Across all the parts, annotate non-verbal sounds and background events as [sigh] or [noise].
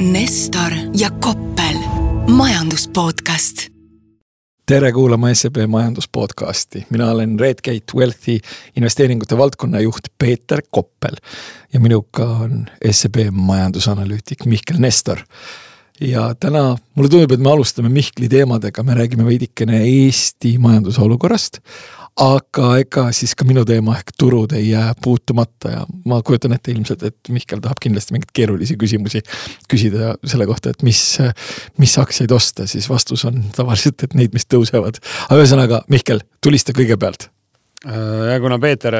Nestor ja Koppel, majandus podcast. tere kuulama SEB majanduspodcasti, mina olen Redgate Wealthi investeeringute valdkonna juht Peeter Koppel ja minuga on SEB majandusanalüütik Mihkel Nestor. Ja täna mulle tundub, et me alustame Mihkli teemadega, me räägime veidikene Eesti majanduse olukorrast aga ega siis ka minu teema ehk turud ei jää puutumata ja ma kujutan ette ilmselt, et Mihkel tahab kindlasti mingeid keerulisi küsimusi küsida selle kohta, et mis, mis aktsiaid osta, siis vastus on tavaliselt, et neid, mis tõusevad. aga ühesõnaga, Mihkel, tulista kõigepealt. ja kuna Peeter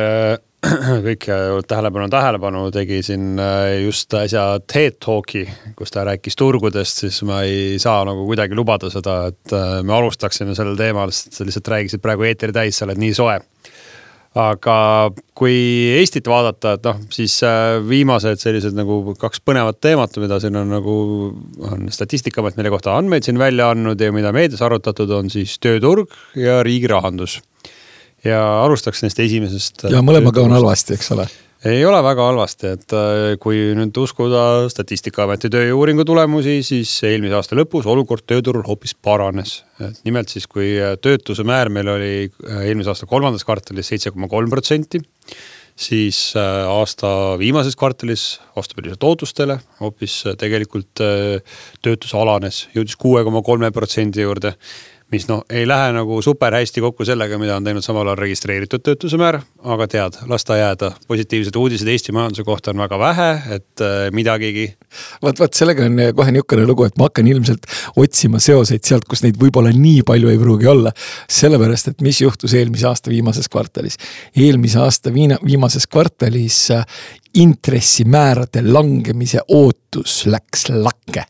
[clears throat] kõik tähelepanu, tähelepanu tegi siin äh, just äsja TED Talki, kus ta rääkis turgudest, siis ma ei saa nagu kuidagi lubada seda, et äh, me alustaksime sellel teemal, sest sa lihtsalt rääkisid praegu eetri täis, sa oled nii soe. aga kui Eestit vaadata, et noh, siis äh, viimased sellised nagu kaks põnevat teemat, mida siin on nagu, on Statistikaamet meile kohta andmeid siin välja andnud ja mida meedias arutatud, on siis tööturg ja riigi rahandus ja alustaks neist esimesest. ja mõlemaga on halvasti, eks ole ei ole väga halvasti, et äh, kui nüüd uskuda Statistikaameti tööjõu-uuringu tulemusi, siis eelmise aasta lõpus olukord tööturul hoopis paranes. et nimelt siis, kui äh, töötuse määr meil oli äh, eelmise aasta kolmandas kvartalis seitse koma kolm protsenti, siis aasta viimases kvartalis vastupidiselt ootustele hoopis tegelikult töötus alanes, jõudis kuue koma kolme protsendi juurde mis noh, ei lähe nagu super hästi kokku sellega, mida on teinud samal ajal registreeritud töötuse määr. aga tead, las ta jääda, positiivsed uudised Eesti majanduse kohta on väga vähe, et äh, midagigi. vot, vot sellega on kohe niisugune lugu, et ma hakkan ilmselt otsima seoseid sealt, kus neid võib-olla nii palju ei pruugi olla. sellepärast, et mis juhtus eelmise aasta viimases kvartalis. eelmise aasta viina, viimases kvartalis äh, intressimäärade langemise ootus läks lakke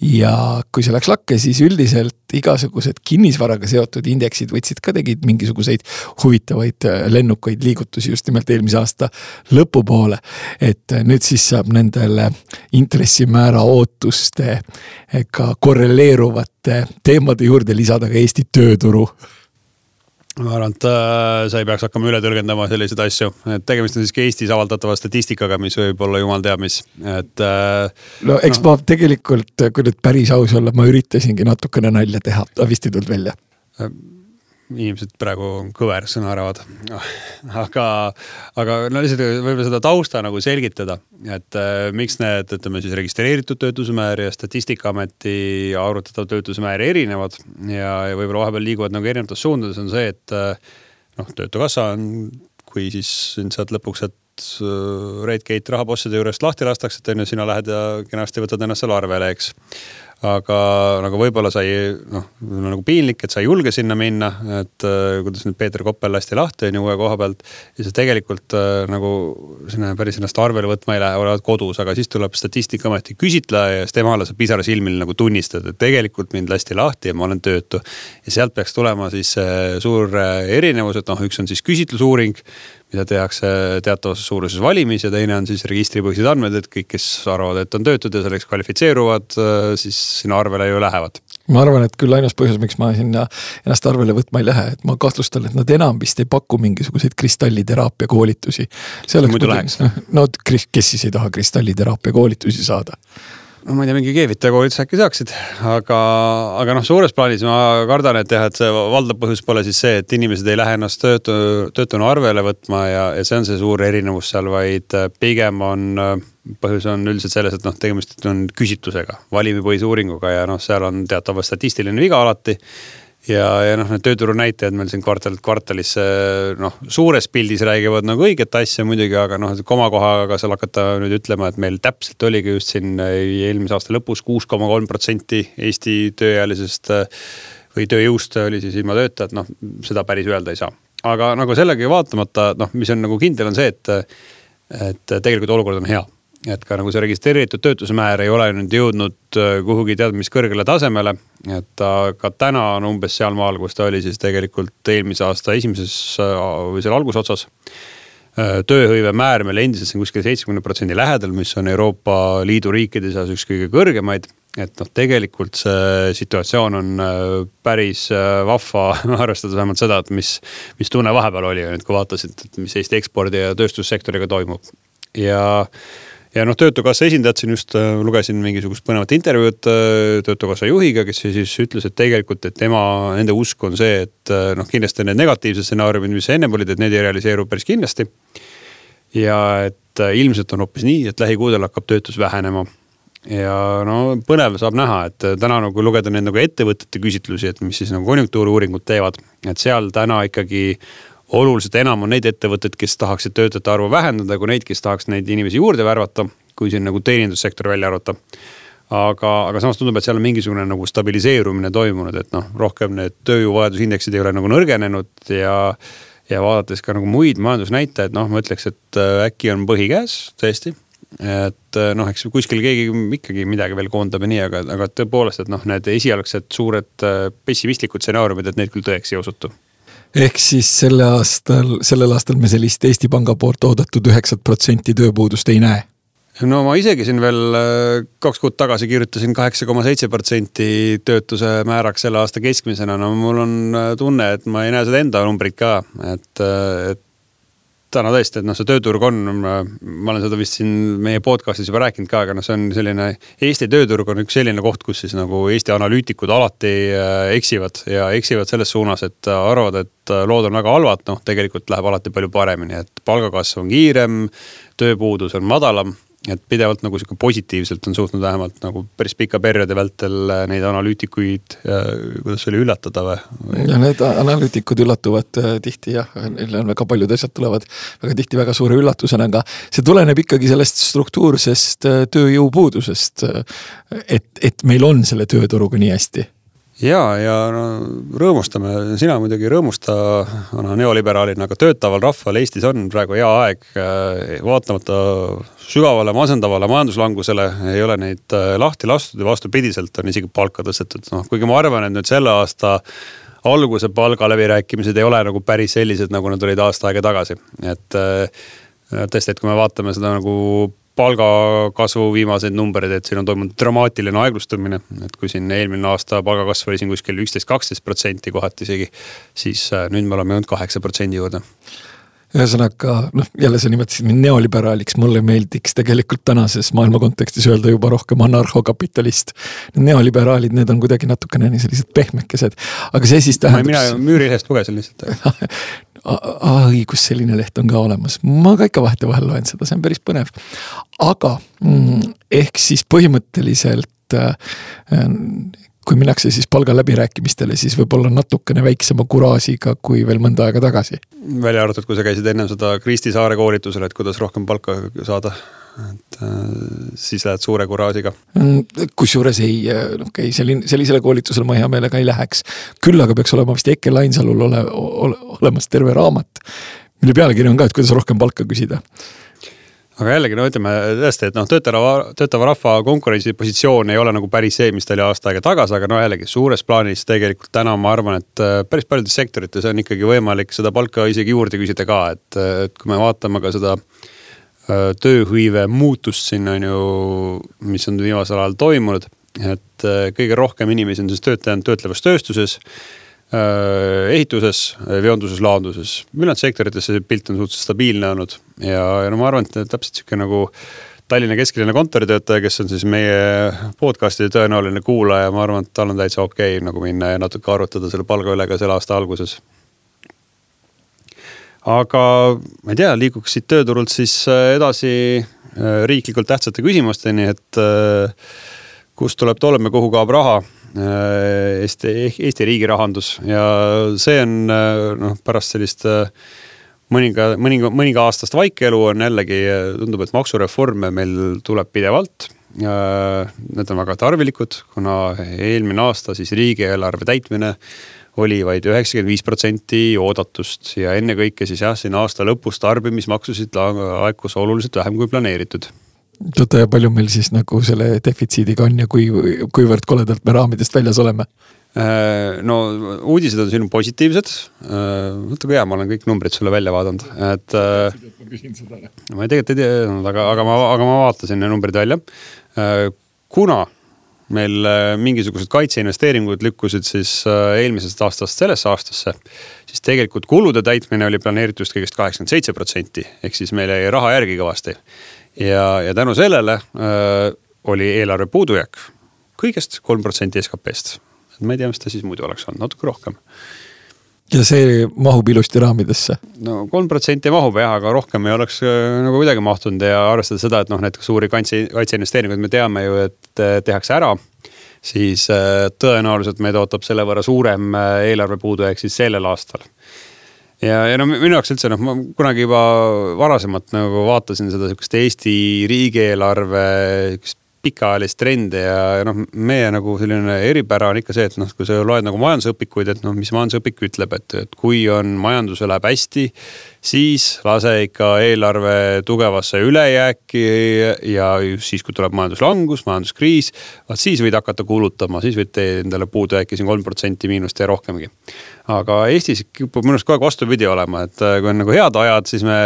ja kui see läks lakke, siis üldiselt igasugused kinnisvaraga seotud indeksid võtsid ka, tegid mingisuguseid huvitavaid äh, lennukaid liigutusi just nimelt eelmise aasta lõpupoole. et äh, nüüd siis saab nendele intressimäära ootustega korreleeruvate teemade juurde lisada ka Eesti tööturu ma arvan, et äh, sa ei peaks hakkama üle tõlgendama selliseid asju, et tegemist on siiski Eestis avaldatava statistikaga, mis võib olla jumal teab mis, et äh,. no eks no. ma tegelikult, kui nüüd päris aus olla, ma üritasingi natukene nalja teha, aga vist ei tulnud välja äh, inimesed praegu kõversõna arvavad. aga, aga no lihtsalt võib-olla seda tausta nagu selgitada, et äh, miks need, ütleme siis registreeritud töötuse määr ja Statistikaameti arvutatav töötuse määr erinevad ja, ja võib-olla vahepeal liiguvad nagu erinevates suundades, on see, et äh, noh, Töötukassa on, kui siis sealt lõpuks, et äh, Redgate rahabosside juurest lahti lastakse, et on ju, sina lähed ja kenasti võtad ennast seal arvele, eks aga nagu võib-olla sai noh, nagu piinlik, et sa ei julge sinna minna, et äh, kuidas nüüd Peeter Koppel lasti lahti on ju uue koha pealt. ja sa tegelikult äh, nagu sinna päris ennast arvele võtma ei lähe, oled kodus, aga siis tuleb Statistikaameti küsitleja ja siis temale sa pisara silmil nagu tunnistad, et tegelikult mind lasti lahti ja ma olen töötu. ja sealt peaks tulema siis suur äh, erinevus, et noh, üks on siis küsitlusuuring mida tehakse teatavas suuruses valimis ja teine on siis registripõhised andmed, et kõik, kes arvavad, et on töötud ja selleks kvalifitseeruvad, siis sinna arvele ju lähevad. ma arvan, et küll ainus põhjus, miks ma sinna ennast arvele võtma ei lähe, et ma kahtlustan, et nad enam vist ei paku mingisuguseid kristalliteraapia koolitusi. muidu läheks. [laughs] no kes siis ei taha kristalliteraapia koolitusi saada no ma ei tea, mingi keevitaja koolituse äkki saaksid, aga, aga noh, suures plaanis ma kardan, et jah, et see valdav põhjus pole siis see, et inimesed ei lähe ennast töötu, töötuna arvele võtma ja, ja see on see suur erinevus seal, vaid äh, pigem on, äh, põhjus on üldiselt selles, et noh, tegemist on küsitlusega, valimipõhise uuringuga ja noh, seal on teatav statistiline viga alati ja, ja noh, need tööturu näitajad meil siin kvartalilt kvartalisse noh, suures pildis räägivad nagu õiget asja muidugi, aga noh, komakohaga seal hakata nüüd ütlema, et meil täpselt oligi just siin eelmise aasta lõpus kuus koma kolm protsenti Eesti tööealisest või tööjõust oli siis ilma tööta, et noh, seda päris öelda ei saa. aga nagu sellega vaatamata, noh, mis on nagu kindel, on see, et, et tegelikult olukord on hea et ka nagu see registreeritud töötuse määr ei ole nüüd jõudnud äh, kuhugi tead mis kõrgele tasemele. et ta ka täna on umbes sealmaal, kus ta oli siis tegelikult eelmise aasta esimeses äh, või selle algusotsas. Äh, tööhõive määr meil endiselt siin kuskil seitsmekümne protsendi lähedal, mis on Euroopa Liidu riikide seas üks kõige kõrgemaid et noh, tegelikult see situatsioon on päris vahva, [laughs] arvestades vähemalt seda, et mis, mis tunne vahepeal oli, nüüd kui vaatasid, et mis Eesti ekspordi ja tööstussektoriga toimub. ja ja noh, Töötukassa esindajad siin just äh, lugesin mingisugust põnevat intervjuud äh, Töötukassa juhiga, kes siis ütles, et tegelikult, et tema, nende usk on see, et äh, noh, kindlasti need negatiivsed stsenaariumid, mis ennem olid, et need ei realiseeru päris kindlasti. ja et ilmselt on hoopis nii, et lähikuudel hakkab töötus vähenema ja no põnev saab näha, et täna nagu lugeda neid nagu ettevõtete küsitlusi, et mis siis nagu konjunktuuriuuringud teevad, et seal täna ikkagi oluliselt enam on neid ettevõtteid, kes tahaksid töötajate arvu vähendada, kui neid, kes tahaks neid inimesi juurde värvata, kui siin nagu teenindussektor välja arvata. aga, aga samas tundub, et seal on mingisugune nagu stabiliseerumine toimunud, et noh, rohkem need tööjõuvajadusindeksid ei ole nagu nõrgenenud ja ja vaadates ka nagu muid majandusnäitajaid, noh, ma ütleks, et äh, äkki on põhi käes, tõesti et äh, noh, eks kuskil keegi ikkagi midagi veel koondab ja nii, aga, aga tõepoolest, et noh, need esialgsed suured äh, pessimistlikud stsenaariumid, et need küll tõeks ei osutu ehk siis selle aastal, sellel aastal me sellist Eesti Panga poolt oodatud üheksat protsenti tööpuudust ei näe. No ma isegi siin veel äh, kaks kuud tagasi kirjutasin kaheksa koma seitse protsenti töötuse määraks selle aasta keskmisena, no mul on äh, tunne, et ma ei näe seda enda numbrit ka, et, äh, et täna tõesti, et noh, see tööturg on, ma olen seda vist siin meie podcast'is juba rääkinud ka, aga noh, see on selline. Eesti tööturg on üks selline koht, kus siis nagu Eesti analüütikud alati äh, eksivad ja eksivad selles suunas, et arvavad, et äh, lood on väga halvad, noh, tegelikult läheb alati palju paremini, et palgakasv on kiirem, tööpuudus on madalam et pidevalt nagu sihuke positiivselt on suutnud vähemalt nagu päris pika perioodi vältel äh, neid analüütikuid, kuidas see oli, üllatada või? ja need analüütikud üllatuvad äh, tihti jah, neil on väga paljud asjad tulevad väga tihti väga suure üllatusena, aga see tuleneb ikkagi sellest struktuursest äh, tööjõupuudusest. et, et meil on selle tööturuga nii hästi ja, ja no rõõmustame, sina muidugi rõõmusta vana neoliberaalina, aga töötaval rahval Eestis on. Praegu hea aeg. Äh, vaatamata sügavale masendavale majanduslangusele ei ole neid äh, lahti lastud ja vastupidiselt on isegi palka tõstetud, noh kuigi ma arvan, et nüüd selle aasta alguse palgaläbirääkimised ei ole nagu päris sellised, nagu nad olid aasta aega tagasi, et äh, tõesti, et kui me vaatame seda nagu palgakasvu viimaseid numbreid, et siin on toimunud dramaatiline aeglustumine. et kui siin eelmine aasta palgakasv oli siin kuskil üksteist, kaksteist protsenti kohati isegi, siis äh, nüüd me oleme jõudnud kaheksa protsendi juurde ühesõnaga noh, jälle sa nimetasid mind neoliberaaliks, mulle meeldiks tegelikult tänases maailma kontekstis öelda juba rohkem anarhokapitalist. neoliberaalid, need on kuidagi natukene sellised pehmekesed, aga see siis tähendab. mina müürilehest lugesin lihtsalt [laughs] õigus, selline leht on ka olemas, ma ka ikka vahetevahel loen seda, see on päris põnev. aga mm, ehk siis põhimõtteliselt äh, kui minnakse siis palgaläbirääkimistele, siis võib-olla natukene väiksema kuraažiga kui veel mõnda aega tagasi. välja arvatud, kui sa käisid ennem seda Kristi Saare koolitusel, et kuidas rohkem palka saada et äh, siis lähed suure kuraažiga. Mm, kusjuures ei, äh, noh okei okay,, selline, sellisele koolitusele ma hea meelega ei läheks. küll aga peaks olema vist Eke Lainsalul ole, ole, olemas terve raamat, mille pealkiri on ka, et kuidas rohkem palka küsida aga jällegi no ütleme tõesti, et noh, töötava, töötava rahva konkurentsipositsioon ei ole nagu päris see, mis ta oli aasta aega tagasi, aga no jällegi suures plaanis tegelikult täna ma arvan, et äh, päris paljudes sektorites on ikkagi võimalik seda palka isegi juurde küsida ka, et, et kui me vaatame ka seda Äh, tööhõive muutust siin on ju, mis on viimasel ajal toimunud. et äh, kõige rohkem inimesi on siis töötanud töötlevas tööstuses, äh, ehituses, veonduses, laonduses. ülejäänud sektorites see pilt on suhteliselt stabiilne olnud ja, ja no ma arvan, et täpselt sihuke nagu Tallinna kesklinna kontoritöötaja, kes on siis meie podcast'i tõenäoline kuulaja, ma arvan, et tal on täitsa okei okay, nagu minna ja natuke arutada selle palga üle ka selle aasta alguses aga ma ei tea, liiguks siit tööturult siis äh, edasi äh, riiklikult tähtsate küsimusteni, et äh, kust tuleb tolm ja kuhu kaob raha. Eesti, Eesti riigi rahandus ja see on noh, pärast sellist mõninga, mõninga, mõninga aastast vaikelu on jällegi, tundub, et maksureforme meil tuleb pidevalt. Need on väga tarvilikud, kuna eelmine aasta siis riigieelarve täitmine oli vaid üheksakümmend viis protsenti oodatust ja ennekõike siis jah, siin aasta lõpus tarbimismaksusid laekus oluliselt vähem kui planeeritud oota ja palju meil siis nagu selle defitsiidiga on ja kui, kuivõrd koledalt me raamidest väljas oleme? Äh, no uudised on siin positiivsed. Äh, vaata kui hea, ma olen kõik numbrid sulle välja vaadanud, et. Äh, ma tegelikult ei tea, aga, aga ma, aga ma vaatasin need numbrid välja. kuna meil äh, mingisugused kaitseinvesteeringud lükkusid siis äh, eelmisest aastast sellesse aastasse, siis tegelikult kulude täitmine oli planeeritust kõigest kaheksakümmend seitse protsenti, ehk siis meil jäi raha järgi kõvasti. ja, ja tänu sellele öö, oli eelarve puudujääk kõigest kolm protsenti SKP-st. ma ei tea, mis ta siis muidu oleks olnud, natuke rohkem ja see mahub ilusti raamidesse? no kolm protsenti mahub jah, aga rohkem ei oleks äh, nagu kuidagi mahtunud ja arvestades seda, et noh, näiteks suuri kaitse, kaitseinvesteeringuid me teame ju, et äh, tehakse ära. siis äh, tõenäoliselt meid ootab selle võrra suurem eelarve puudujääk siis sellel aastal ja, ja no minu jaoks üldse noh, ma kunagi juba varasemalt nagu vaatasin seda sihukest Eesti riigieelarve sihukest pikaajalist trendi ja, noh, meie nagu selline eripära on ikka see, et noh, kui sa loed nagu majandusõpikuid, et noh, mis majandusõpik ütleb, et, et kui on majandusel läheb hästi, siis lase ikka eelarve tugevasse ülejääki ja siis, kui tuleb majanduslangus, majanduskriis. vaat siis võid hakata kulutama, siis võid endale puudujääki siin kolm protsenti miinust ja rohkemgi aga Eestis kipub minu arust kogu aeg vastupidi olema, et äh, kui on nagu head ajad, siis me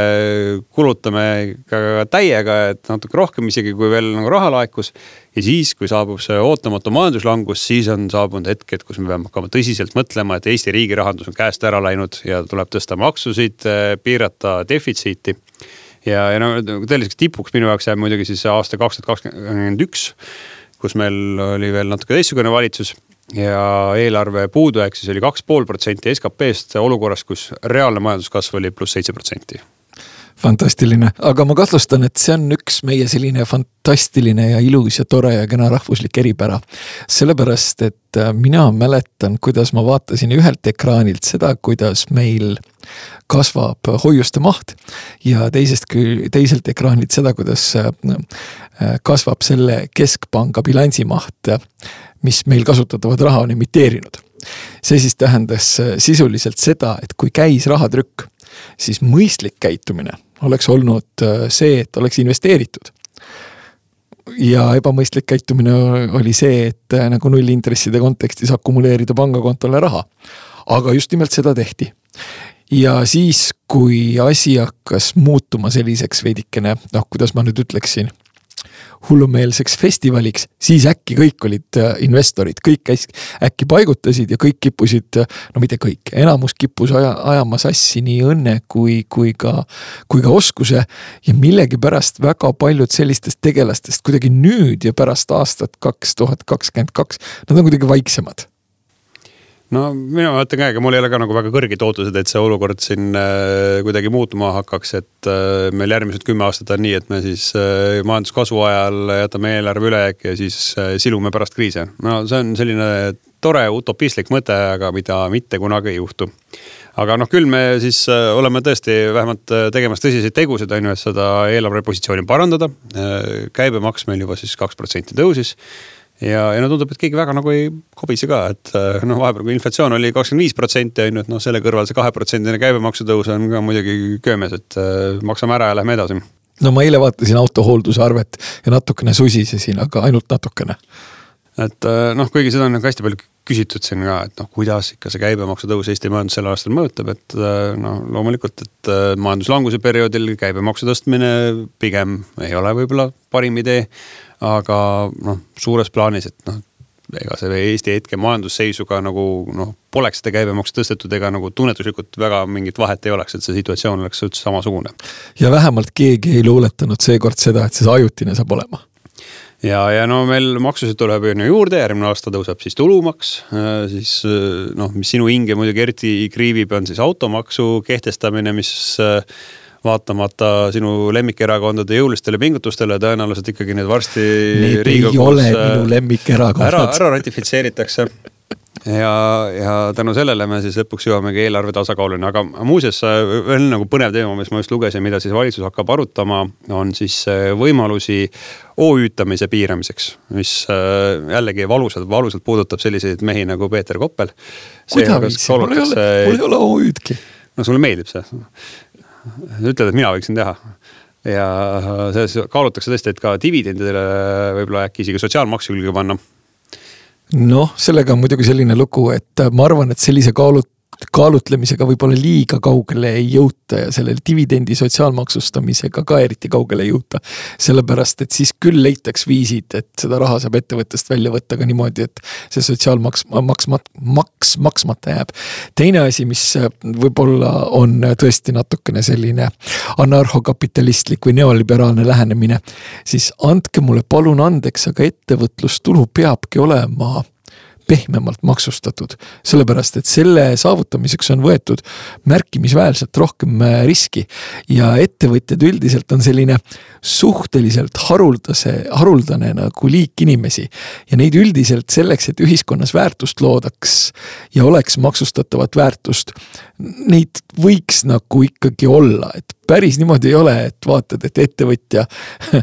kulutame ka täiega, et natuke rohkem isegi, kui veel nagu raha laekus. ja siis, kui saabub see ootamatu majanduslangus, siis on saabunud hetked, kus me peame hakkama tõsiselt mõtlema, et Eesti riigi rahandus on käest ära läinud ja tuleb tõsta maksusid, äh, piirata defitsiiti ja, ja no tõeliseks tipuks minu jaoks jääb muidugi siis aasta kaks tuhat kakskümmend üks, kus meil oli veel natuke teistsugune valitsus ja eelarve puudujääk siis oli kaks pool protsenti SKP-st olukorras, kus reaalne majanduskasv oli pluss seitse protsenti fantastiline, aga ma kahtlustan, et see on üks meie selline fantastiline ja ilus ja tore ja kena rahvuslik eripära. sellepärast, et äh, mina mäletan, kuidas ma vaatasin ühelt ekraanilt seda, kuidas meil kasvab hoiuste maht ja teisest, teiselt ekraanilt seda, kuidas äh, äh, kasvab selle keskpanga bilansi maht mis meil kasutatavat raha on emiteerinud. see siis tähendas äh, sisuliselt seda, et kui käis rahatrükk, siis mõistlik käitumine oleks olnud äh, see, et oleks investeeritud ja ebamõistlik käitumine oli see, et äh, nagu nullintresside kontekstis akumuleerida pangakontole raha. aga just nimelt seda tehti. ja siis, kui asi hakkas muutuma selliseks veidikene, noh, kuidas ma nüüd ütleksin hullumeelseks festivaliks, siis äkki kõik olid äh, investorid, kõik äkki paigutasid ja kõik kippusid, äh, no mitte kõik, enamus kippus aja, ajama sassi nii õnne kui, kui ka, kui ka oskuse. ja millegipärast väga paljud sellistest tegelastest kuidagi nüüd ja pärast aastat kaks tuhat kakskümmend kaks, nad on kuidagi vaiksemad no mina mõtlen ka, ega mul ei ole ka nagu väga kõrgeid ootused, et see olukord siin äh, kuidagi muutuma hakkaks, et äh, meil järgmised kümme aastat on nii, et me siis äh, majanduskasvu ajal jätame eelarve ülejääki ja siis äh, silume pärast kriise. no see on selline tore utopistlik mõte, aga mida mitte kunagi ei juhtu. aga noh, küll me siis äh, oleme tõesti vähemalt äh, tegemas tõsiseid tegusid, on ju, et seda eelarvepositsiooni parandada. Käibemaks meil juba siis kaks protsenti tõusis ja, ja no tundub, et keegi väga nagu ei kobise ka, et äh, noh, vahepeal kui inflatsioon oli kakskümmend viis protsenti on ju, et noh, selle kõrval see kaheprotsendine käibemaksu tõus on ka muidugi köömes, et äh, maksame ära ja lähme edasi. no ma eile vaatasin autohoolduse arvet ja natukene susisesin, aga ainult natukene. et äh, noh, kuigi seda on nagu hästi palju küsitud siin ka, et noh, kuidas ikka see käibemaksu tõus Eesti majandust sel aastal mõjutab, et noh, loomulikult, et majanduslanguse perioodil käibemaksu tõstmine pigem ei ole võib-olla parim idee aga noh, suures plaanis, et noh, ega see Eesti hetke majandusseisuga nagu noh, poleks seda käibemaksu tõstetud, ega nagu tunnetuslikult väga mingit vahet ei oleks, et see situatsioon oleks üldse samasugune. ja vähemalt keegi ei luuletanud seekord seda, et see ajutine saab olema ja, ja no meil maksusid tuleb ju juurde, järgmine aasta tõuseb siis tulumaks, äh, siis äh, noh, mis sinu hinge muidugi eriti kriivib, on siis automaksu kehtestamine, mis äh, vaatamata sinu lemmikerakondade jõulistele pingutustele tõenäoliselt ikkagi need varsti. Need ei ole äh, minu lemmikerakonnad. ära, ära ratifitseeritakse ja, ja tänu sellele me siis lõpuks jõuamegi eelarve tasakaaluni, aga muuseas veel nagu põnev teema, mis ma just lugesin, mida siis valitsus hakkab arutama, on siis äh, võimalusi OÜ-tamise piiramiseks, mis äh, jällegi valusalt, valusalt puudutab selliseid mehi nagu Peeter Koppel. mul ei ole, ole OÜ-dki. no sulle meeldib see ütled, et mina võiksin teha. ja selles kaalutakse tõesti, et ka dividendidele võib-olla äkki isegi sotsiaalmaksu külge panna. noh, sellega on muidugi selline lugu, et ma arvan, et sellise kaalu-, kaalutlemisega võib-olla liiga kaugele ei jõuta ja selle dividendi sotsiaalmaksustamisega ka eriti kaugele ei jõuta. sellepärast, et siis küll leitaks viisid, et seda raha saab ettevõttest välja võtta ka niimoodi, et see sotsiaalmaks, maks, maks maksmata jääb. teine asi, mis võib-olla on tõesti natukene selline anarhokapitalistlik või neoliberaalne lähenemine, siis andke mulle palun andeks, aga ettevõtlustulu peabki olema pehmemalt maksustatud. sellepärast, et selle saavutamiseks on võetud märkimisväärselt rohkem äh, riski. ja ettevõtjad üldiselt on selline suhteliselt haruldase, haruldane nagu liik inimesi. ja neid üldiselt selleks, et ühiskonnas väärtust loodaks ja oleks maksustatavat väärtust, neid võiks nagu ikkagi olla, et päris niimoodi ei ole, et vaatad, et ettevõtja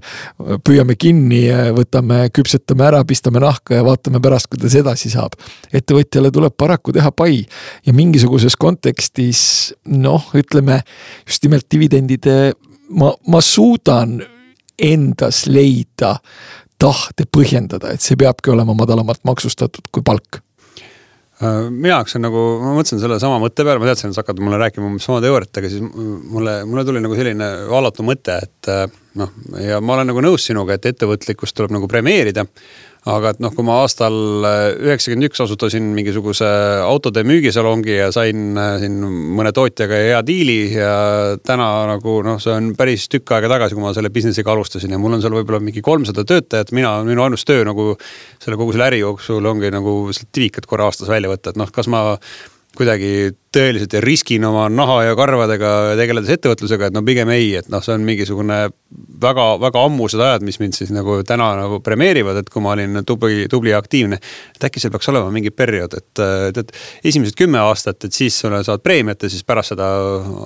[laughs] püüame kinni, võtame, küpsetame ära, pistame nahka ja vaatame pärast, kuidas edasi saab. ettevõtjale tuleb paraku teha pai ja mingisuguses kontekstis noh, ütleme just nimelt dividendide, ma, ma suudan endas leida tahte põhjendada, et see peabki olema madalamalt maksustatud kui palk minu jaoks on nagu, ma mõtlesin selle sama mõtte peale, ma teadsin, et sa hakkad mulle rääkima umbes sama teooriat, aga siis mulle, mulle tuli nagu selline alatu mõte, et äh, noh, ja ma olen nagu nõus sinuga, et ettevõtlikkust tuleb nagu premeerida aga et noh, kui ma aastal äh, üheksakümmend üks asutasin mingisuguse autode müügisalongi ja sain äh, siin mõne tootjaga hea diili ja täna nagu noh, see on päris tükk aega tagasi, kui ma selle business'iga alustasin ja mul on seal võib-olla mingi kolmsada töötajat, mina, minu ainus töö nagu selle kogu selle äri jooksul ongi nagu tivikad korra aastas välja võtta, et noh, kas ma kuidagi tõeliselt ja riskin oma naha ja karvadega tegeledes ettevõtlusega, et no pigem ei, et noh, see on mingisugune väga-väga ammused ajad, mis mind siis nagu täna nagu premeerivad, et kui ma olin tubli, tubli ja aktiivne. et äkki seal peaks olema mingi periood, et tead, esimesed kümme aastat, et siis sulle saad preemiat ja siis pärast seda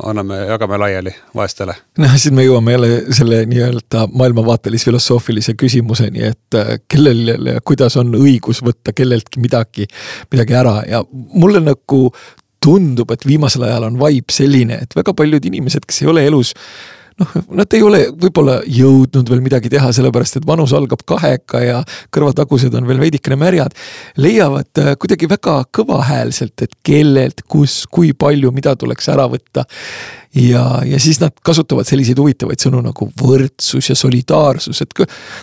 anname, jagame laiali vaestele. noh, siis me jõuame jälle selle nii-öelda maailmavaatelis-filosoofilise küsimuseni, et äh, kellel ja kuidas on õigus võtta kelleltki midagi, midagi ära ja mulle nagu tundub, et viimasel ajal on vibe selline, et väga paljud inimesed, kes ei ole elus noh, nad ei ole võib-olla jõudnud veel midagi teha, sellepärast et vanus algab kahega ja kõrvatagused on veel veidikene märjad. leiavad äh, kuidagi väga kõvahäälselt, et kellelt, kus, kui palju, mida tuleks ära võtta ja, ja siis nad kasutavad selliseid huvitavaid sõnu nagu võrdsus ja solidaarsus, et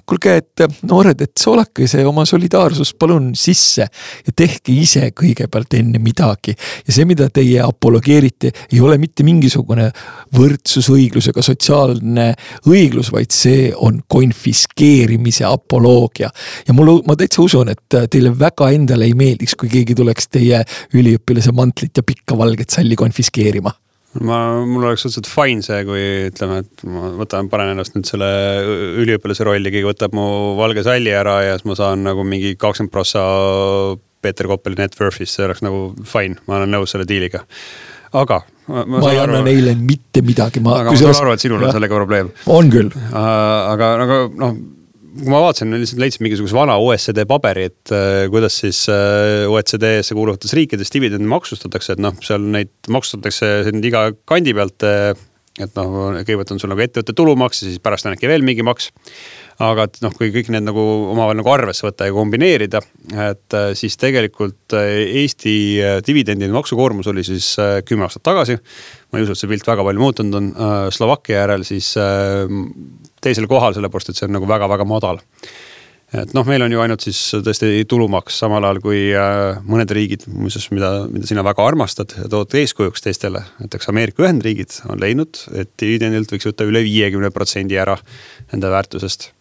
kuulge, et noored, et soolake see oma solidaarsus palun sisse ja tehke ise kõigepealt enne midagi. ja see, mida teie apologeerite, ei ole mitte mingisugune võrdsus, õiglus ega sotsiaalne õiglus, vaid see on konfiskeerimise apoloogia. ja mul, ma täitsa usun, et teile väga endale ei meeldiks, kui keegi tuleks teie üliõpilase mantlit ja pikka valget salli konfiskeerima ma, mul oleks suhteliselt fine see, kui ütleme, et ma võtan, panen ennast nüüd selle üliõpilase rolli, keegi võtab mu valge salli ära ja siis ma saan nagu mingi kakskümmend prossa Peeter Koppeli net worth'ist, see oleks nagu fine, ma olen nõus selle diiliga. aga. ma, ma ei anna neile mitte midagi, ma. aga ma saan aru, et sinul on sellega probleem. on küll. aga nagu noh kui ma vaatasin, lihtsalt leidsin mingisuguse vana OECD paberi, et äh, kuidas siis äh, OECD-sse kuuluvates riikides dividende maksustatakse, et noh, seal neid maksustatakse iga kandi pealt äh,. Et noh, kõigepealt on sul nagu ettevõtte tulumaks ja siis pärast on äkki veel mingi maks. aga et noh, kui kõik need nagu omavahel nagu arvesse võtta ja kombineerida, et äh, siis tegelikult äh, Eesti äh, dividendide maksukoormus oli siis kümme aastat tagasi. ma ei usu, et see pilt väga palju muutunud on, Slovakkia järel siis teisel kohal, sellepärast et see on nagu väga-väga madal. Et noh, meil on ju ainult siis tõesti tulumaks, samal ajal kui äh, mõned riigid, muuseas, mida, mida sina väga armastad ja tood eeskujuks teistele. näiteks Ameerika Ühendriigid on leidnud, et dividendilt võiks võtta üle viiekümne protsendi ära nende väärtusest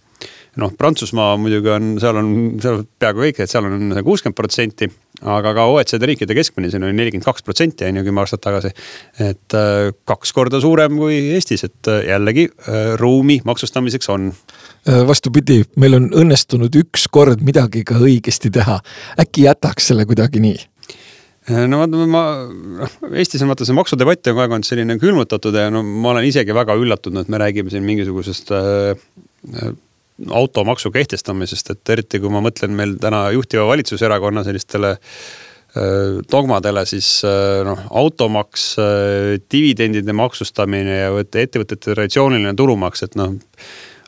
noh, Prantsusmaa muidugi on, seal on, seal peaaegu kõik, et seal on kuuskümmend protsenti aga ka OECD riikide keskmine siin oli nelikümmend kaks protsenti on ju kümme aastat tagasi. et äh, kaks korda suurem kui Eestis, et äh, jällegi ruumi maksustamiseks on. Vastupidi, meil on õnnestunud ükskord midagi ka õigesti teha. äkki jätaks selle kuidagi nii? no vaata, ma, noh Eestis on vaata see maksudebatt on kogu aeg olnud selline külmutatud ja no ma olen isegi väga üllatunud, et me räägime siin mingisugusest äh, automaksu kehtestamisest, et eriti kui ma mõtlen meil täna juhtiva valitsuserakonna sellistele äh, dogmadele, siis äh, noh, automaks, äh, dividendide maksustamine ja ettevõtete traditsiooniline tulumaks, et noh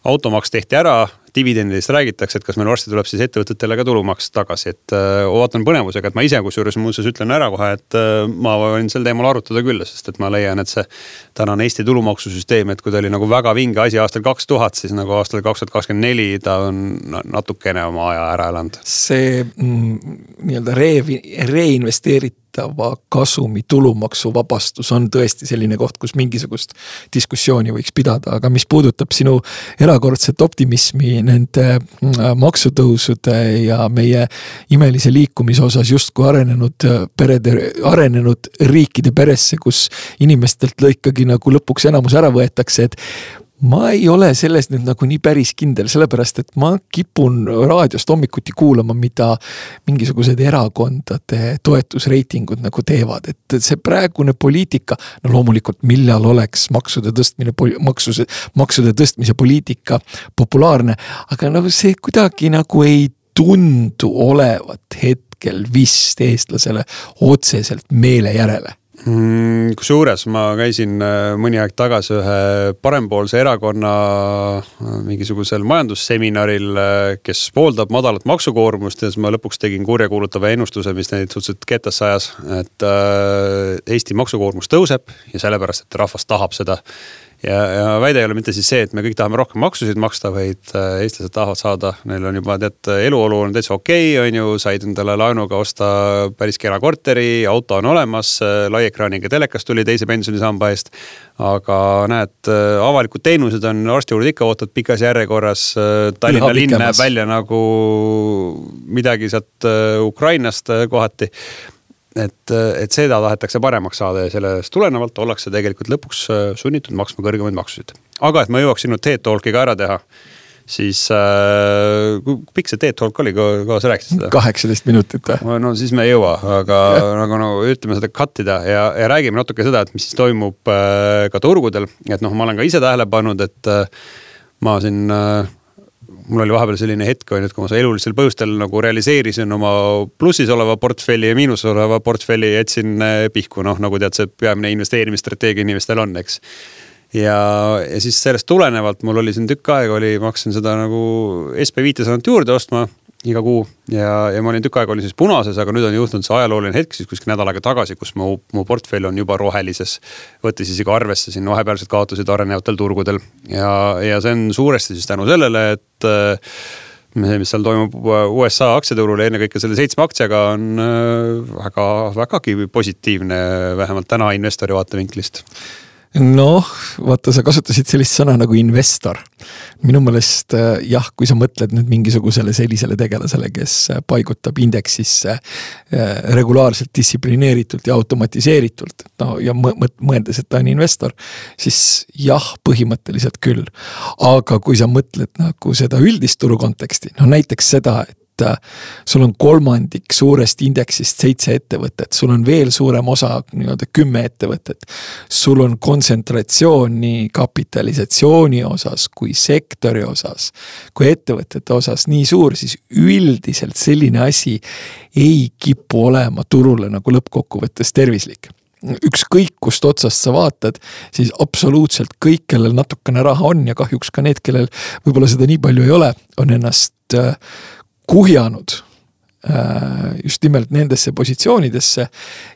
automaks tehti ära, dividendidest räägitakse, et kas meil varsti tuleb siis ettevõtetele ka tulumaks tagasi, et äh, ootan põnevusega, et ma ise kusjuures muuseas ütlen ära kohe, et äh, ma võin sel teemal arutada küll, sest et ma leian, et see tänane Eesti tulumaksusüsteem, et kui ta oli nagu väga vinge asi aastal kaks tuhat, siis nagu aastal kaks tuhat kakskümmend neli ta on natukene oma aja ära elanud. see mm, nii-öelda re-, reinvesteeritud täiendava kasumi tulumaksuvabastus on tõesti selline koht, kus mingisugust diskussiooni võiks pidada, aga mis puudutab sinu erakordset optimismi nende äh, maksutõusude ja meie imelise liikumise osas justkui arenenud äh, perede, arenenud riikide peresse, kus inimestelt ikkagi nagu lõpuks enamus ära võetakse, et ma ei ole selles nüüd nagu nii päris kindel, sellepärast et ma kipun raadiost hommikuti kuulama, mida mingisugused erakondade toetusreitingud nagu teevad, et see praegune poliitika. no loomulikult, millal oleks maksude tõstmine, maksuse, maksude tõstmise poliitika populaarne, aga nagu see kuidagi nagu ei tundu olevat hetkel vist eestlasele otseselt meele järele kusjuures ma käisin äh, mõni aeg tagasi ühe parempoolse erakonna äh, mingisugusel majandusseminaril, äh, kes pooldab madalat maksukoormust ja siis ma lõpuks tegin kurjakuulutava ennustuse, mis neid suhteliselt ketasse ajas. et Eesti maksukoormus tõuseb ja sellepärast, et rahvas tahab seda ja, ja väide ei ole mitte siis see, et me kõik tahame rohkem maksusid maksta, vaid äh, eestlased tahavad saada, neil on juba tead, eluolu on täitsa okei okay,, on ju, said endale laenuga osta päris kena korteri, auto on olemas, äh, laiekraaniga telekas tuli teise pensionisamba eest. aga näed, äh, avalikud teenused on arsti juurde ikka ootad pikas järjekorras. Tallinna linn näeb välja nagu midagi sealt Ukrainast kohati et, et seda tahetakse paremaks saada ja sellest tulenevalt ollakse tegelikult lõpuks äh, sunnitud maksma kõrgemaid maksusid. aga et ma jõuaks sinu TED Talki ka ära teha, siis äh, kui pikk see TED Talk oli, kaua sa rääkisid seda? kaheksateist minutit või? no siis me ei jõua, aga nagu no ütleme seda cut ida ja, ja räägime natuke seda, et mis siis toimub äh, ka turgudel, et noh, ma olen ka ise tähele pannud, et äh, ma siin äh, mul oli vahepeal selline hetk, on ju, et kui ma elulistel põhjustel nagu realiseerisin oma plussis oleva portfelli ja miinuses oleva portfelli jätsin eh, pihku, noh nagu tead, see peamine investeerimisstrateegia inimestel on, eks. ja, ja siis sellest tulenevalt mul oli siin tükk aega oli, ma hakkasin seda nagu SB viitesadat juurde ostma iga kuu. Ja, ja ma olin tükk aega olin siis punases, aga nüüd on juhtunud see ajalooline hetk siis kuskil nädal aega tagasi, kus mu, mu portfell on juba rohelises. võttes isegi arvesse siin vahepealsed kaotused arenevatel turgudel. Ja, ja see on suuresti siis tänu sellele, et äh, see, mis seal toimub USA aktsiaturul ja ennekõike selle seitsme aktsiaga on äh, väga, vägagi positiivne, vähemalt täna investori vaatevinklist noh, vaata, sa kasutasid sellist sõna nagu investor. minu meelest äh, jah, kui sa mõtled nüüd mingisugusele sellisele tegelasele, kes äh, paigutab indeksisse äh, regulaarselt, distsiplineeritult ja automatiseeritult, no ja mõeldes, et ta on investor, siis jah, põhimõtteliselt küll. aga kui sa mõtled nagu seda üldist turu konteksti, no näiteks seda, et et äh, sul on kolmandik suurest indeksist seitse ettevõtet, sul on veel suurem osa, nii-öelda kümme ettevõtet. sul on kontsentratsioon nii kapitalisatsiooni osas kui sektori osas, kui ettevõtete osas nii suur, siis üldiselt selline asi ei kipu olema turule nagu lõppkokkuvõttes tervislik ükskõik kust otsast sa vaatad, siis absoluutselt kõik, kellel natukene raha on ja kahjuks ka need, kellel võib-olla seda nii palju ei ole, on ennast äh, kuhjanud äh, just nimelt nendesse positsioonidesse.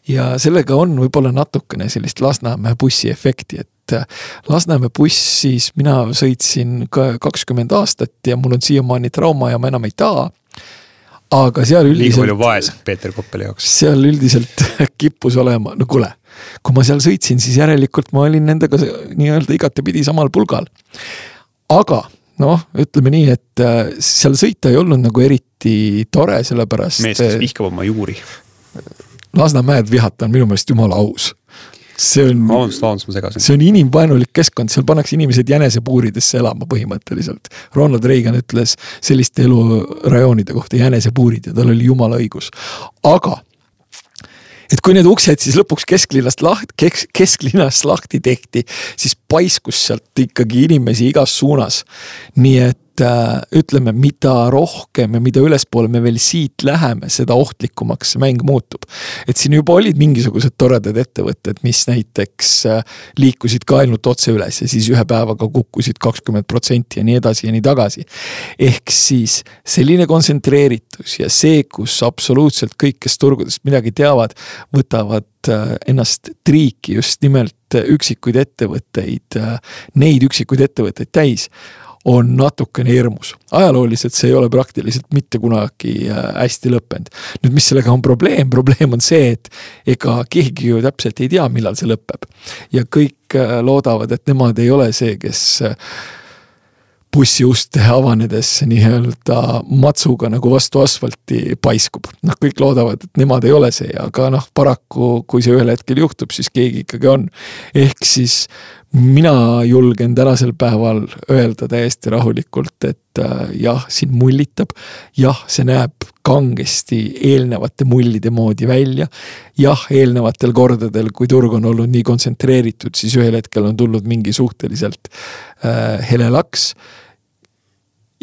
ja sellega on võib-olla natukene sellist Lasnamäe bussi efekti, et äh, Lasnamäe bussis mina sõitsin ka kakskümmend aastat ja mul on siiamaani trauma ja ma enam ei taha. aga seal üldiselt. liiga palju vaesed Peeter Koppeli jaoks. seal üldiselt [laughs] kippus olema, no kuule, kui ma seal sõitsin, siis järelikult ma olin nendega nii-öelda igatepidi samal pulgal. aga noh, ütleme nii, et äh, seal sõita ei olnud nagu eriti tore, sellepärast. mees, kes vihkab oma juuri. Lasnamäed vihata on minu meelest jumala aus. see on. vabandust, vabandust, ma segasin. see on inimvaenulik keskkond, seal pannakse inimesed jänesepuuridesse elama põhimõtteliselt. Ronald Reagan ütles selliste elurajoonide kohta jänesepuurid ja tal oli jumala õigus. aga et kui need uksed siis lõpuks kesklinnast lahti, kesk, kesklinnast lahti tehti, siis paiskus sealt ikkagi inimesi igas suunas. nii et ütleme, mida rohkem ja mida ülespoole me veel siit läheme, seda ohtlikumaks see mäng muutub. et siin juba olid mingisugused toredad ettevõtted, mis näiteks äh, liikusid ka ainult otse üles ja siis ühe päevaga kukkusid kakskümmend protsenti ja nii edasi ja nii tagasi. ehk siis selline kontsentreeritus ja see, kus absoluutselt kõik, kes turgudest midagi teavad, võtavad äh, ennast triiki just nimelt üksikuid ettevõtteid, neid üksikuid ettevõtteid täis on natukene hirmus. ajalooliselt see ei ole praktiliselt mitte kunagi äh, hästi lõppenud. nüüd, mis sellega on probleem, [laughs] probleem on see, et ega keegi ju täpselt ei tea, millal see lõpeb. ja kõik äh, loodavad, et nemad ei ole see, kes äh, bussiuste avanedes nii-öelda matsuga nagu vastu asfalti paiskub. noh, kõik loodavad, et nemad ei ole see, aga noh, paraku kui see ühel hetkel juhtub, siis keegi ikkagi on. ehk siis mina julgen tänasel päeval öelda täiesti rahulikult, et äh, jah, siin mullitab. jah, see näeb kangesti eelnevate mullide moodi välja. jah, eelnevatel kordadel, kui turg on olnud nii kontsentreeritud, siis ühel hetkel on tulnud mingi suhteliselt äh, hele laks.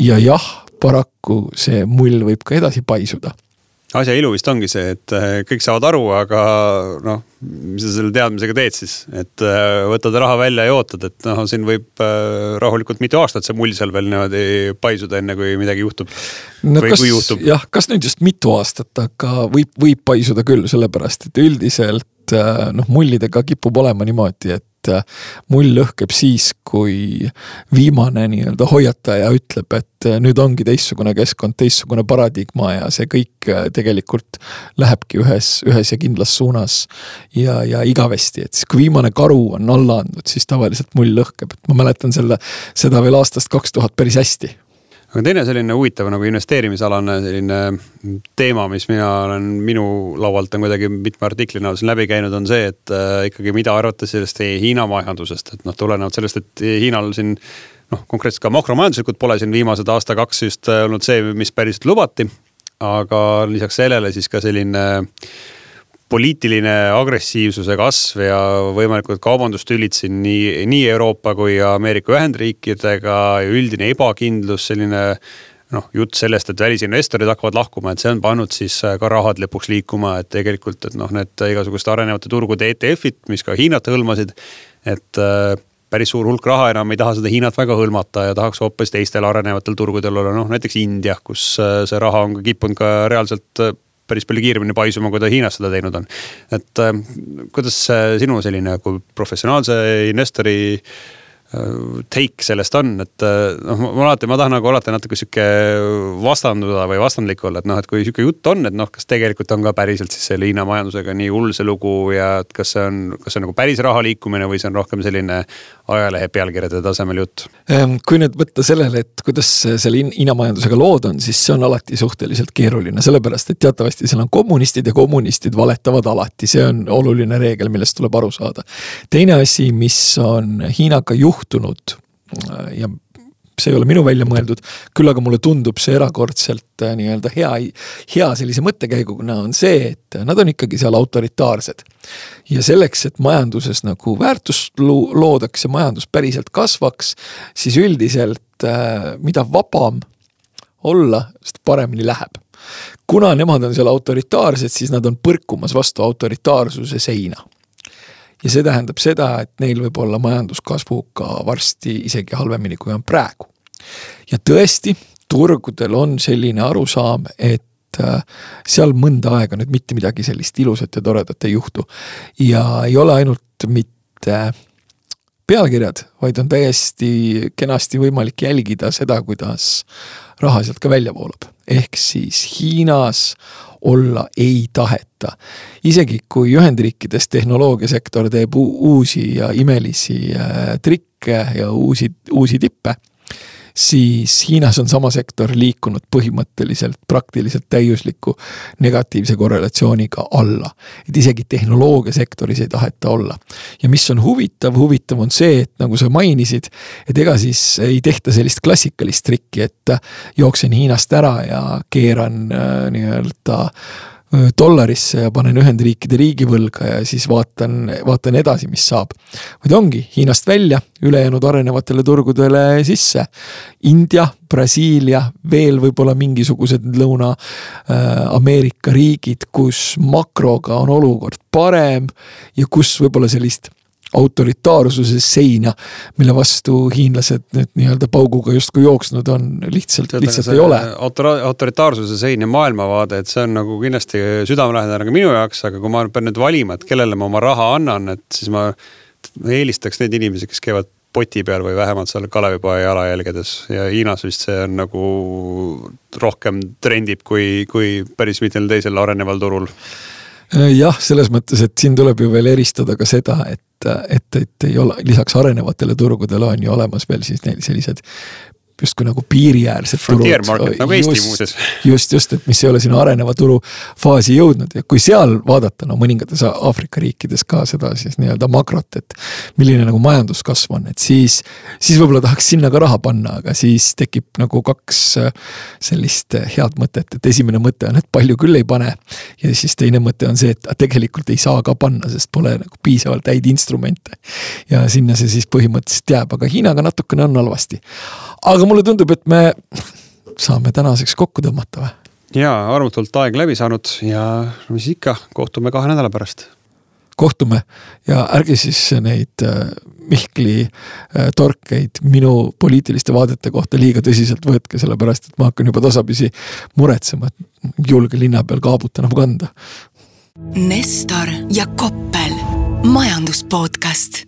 ja jah, paraku see mull võib ka edasi paisuda asja ilu vist ongi see, et äh, kõik saavad aru, aga noh, mis sa selle teadmisega teed siis, et äh, võtad raha välja ja ootad, et noh, siin võib äh, rahulikult mitu aastat see mull seal veel niimoodi paisuda, enne kui midagi juhtub no,. või kas, kui juhtub. jah, kas nüüd just mitu aastat, aga võib, võib paisuda küll, sellepärast et üldiselt noh, mullidega kipub olema niimoodi, et et äh, mull lõhkeb siis, kui viimane nii-öelda hoiataja ütleb, et äh, nüüd ongi teistsugune keskkond, teistsugune paradigma ja see kõik äh, tegelikult lähebki ühes, ühes ja kindlas suunas. ja, ja igavesti, et siis kui viimane karu on alla andnud, siis tavaliselt mull lõhkeb, et ma mäletan selle, seda veel aastast kaks tuhat päris hästi aga teine selline huvitav nagu investeerimisalane selline teema, mis mina olen, minu laualt on kuidagi mitme artiklina siin läbi käinud, on see, et äh, ikkagi mida arvata sellest Hiina majandusest, et noh, tulenevalt sellest, et Hiinal siin noh, konkreetselt ka makromajanduslikult pole siin viimased aasta-kaks just äh, olnud see, mis päriselt lubati. aga lisaks sellele siis ka selline äh, poliitiline agressiivsuse kasv ja võimalikud kaubandustülid siin nii, nii Euroopa kui Ameerika Ühendriikidega ja üldine ebakindlus, selline noh, jutt sellest, et välisinvestorid hakkavad lahkuma, et see on pannud siis ka rahad lõpuks liikuma, et tegelikult, et noh, need igasuguste arenevate turgude ETF-id, mis ka Hiinat hõlmasid. et äh, päris suur hulk raha enam ei taha seda Hiinat väga hõlmata ja tahaks hoopis teistel arenevatel turgudel olla, noh näiteks India, kus äh, see raha on kippunud ka reaalselt äh, päris palju kiiremini paisuma, kui ta Hiinas seda teinud on. et äh, kuidas sinu selline kui professionaalse investori take sellest on, et äh, noh, ma alati, ma tahan nagu alati natuke sihuke vastanduda või vastandlik olla, et noh, et kui sihuke jutt on, et noh, kas tegelikult on ka päriselt siis selle Hiina majandusega nii hull see lugu ja et kas see on, kas see on nagu päris raha liikumine või see on rohkem selline ajalehe pealkirjade tasemel jutt? Ehm, kui nüüd võtta sellele, et kuidas selle Hiina majandusega lood on, siis see on alati suhteliselt keeruline, sellepärast et teatavasti seal on kommunistid ja kommunistid valetavad alati, see on oluline reegel, millest tuleb aru saada. teine asi, mis on Hiinaga juhtunud juhtunud ja see ei ole minu välja mõeldud, küll aga mulle tundub see erakordselt äh, nii-öelda hea, hea sellise mõttekäiguna on see, et nad on ikkagi seal autoritaarsed. ja selleks, et majanduses nagu väärtust loodaks ja majandus päriselt kasvaks, siis üldiselt äh, mida vabam olla, seda paremini läheb. kuna nemad on seal autoritaarsed, siis nad on põrkumas vastu autoritaarsuse seina ja see tähendab seda, et neil võib olla majanduskasvuga varsti isegi halvemini, kui on praegu. ja tõesti, turgudel on selline arusaam, et äh, seal mõnda aega nüüd mitte midagi sellist ilusat ja toredat ei juhtu. ja ei ole ainult mitte pealkirjad, vaid on täiesti kenasti võimalik jälgida seda, kuidas raha sealt ka välja voolab. ehk siis Hiinas olla ei taheta. isegi kui Ühendriikides tehnoloogiasektor teeb uusi ja imelisi äh, trikke ja uusi, uusi tippe siis Hiinas on sama sektor liikunud põhimõtteliselt praktiliselt täiusliku negatiivse korrelatsiooniga alla. et isegi tehnoloogiasektoris ei taheta olla. ja mis on huvitav, huvitav on see, et nagu sa mainisid, et ega siis ei tehta sellist klassikalist trikki, et jooksen Hiinast ära ja keeran äh, nii-öelda dollarisse ja panen Ühendriikide riigivõlga ja siis vaatan, vaatan edasi, mis saab. vaid ongi Hiinast välja, ülejäänud arenevatele turgudele sisse. India, Brasiilia, veel võib-olla mingisugused Lõuna-Ameerika riigid, kus makroga on olukord parem ja kus võib-olla sellist autoritaarsuse seina, mille vastu hiinlased nüüd nii-öelda pauguga justkui jooksnud on, lihtsalt, lihtsalt ei ole. autora-, autoritaarsuse sein ja maailmavaade, et see on nagu kindlasti südamelähedane ka minu jaoks, aga kui ma pean nüüd valima, et kellele ma oma raha annan, et siis ma eelistaks neid inimesi, kes käivad poti peal või vähemalt seal Kalevipoe jalajälgedes ja Hiinas vist see on nagu rohkem trendib kui, kui päris mitmel teisel areneval turul jah, selles mõttes, et siin tuleb ju veel eristada ka seda, et et, et ei ole, lisaks arenevatele turgudele on ju olemas veel siis neil sellised justkui nagu piiriäärsed Frontier turud. nagu Eesti muuseas. [laughs] just, just, et mis ei ole sinna areneva turu faasi jõudnud ja kui seal vaadata, no mõningates Aafrika riikides ka seda siis nii-öelda makrot, et milline nagu majanduskasv on, et siis, siis võib-olla tahaks sinna ka raha panna, aga siis tekib nagu kaks äh, sellist äh, head mõtet, et esimene mõte on, et palju küll ei pane. ja siis teine mõte on see, et tegelikult ei saa ka panna, sest pole nagu piisavalt häid instrumente. ja sinna see siis põhimõtteliselt jääb, aga Hiinaga natukene on halvasti aga mulle tundub, et me saame tänaseks kokku tõmmata või? ja armutult aeg läbi saanud ja mis ikka, kohtume kahe nädala pärast. kohtume ja ärge siis neid äh, Mihkli äh, torkeid minu poliitiliste vaadete kohta liiga tõsiselt võtke, sellepärast et ma hakkan juba tasapisi muretsema, et julge linna peal kaabut enam kanda. Nestor ja Koppel, majanduspodcast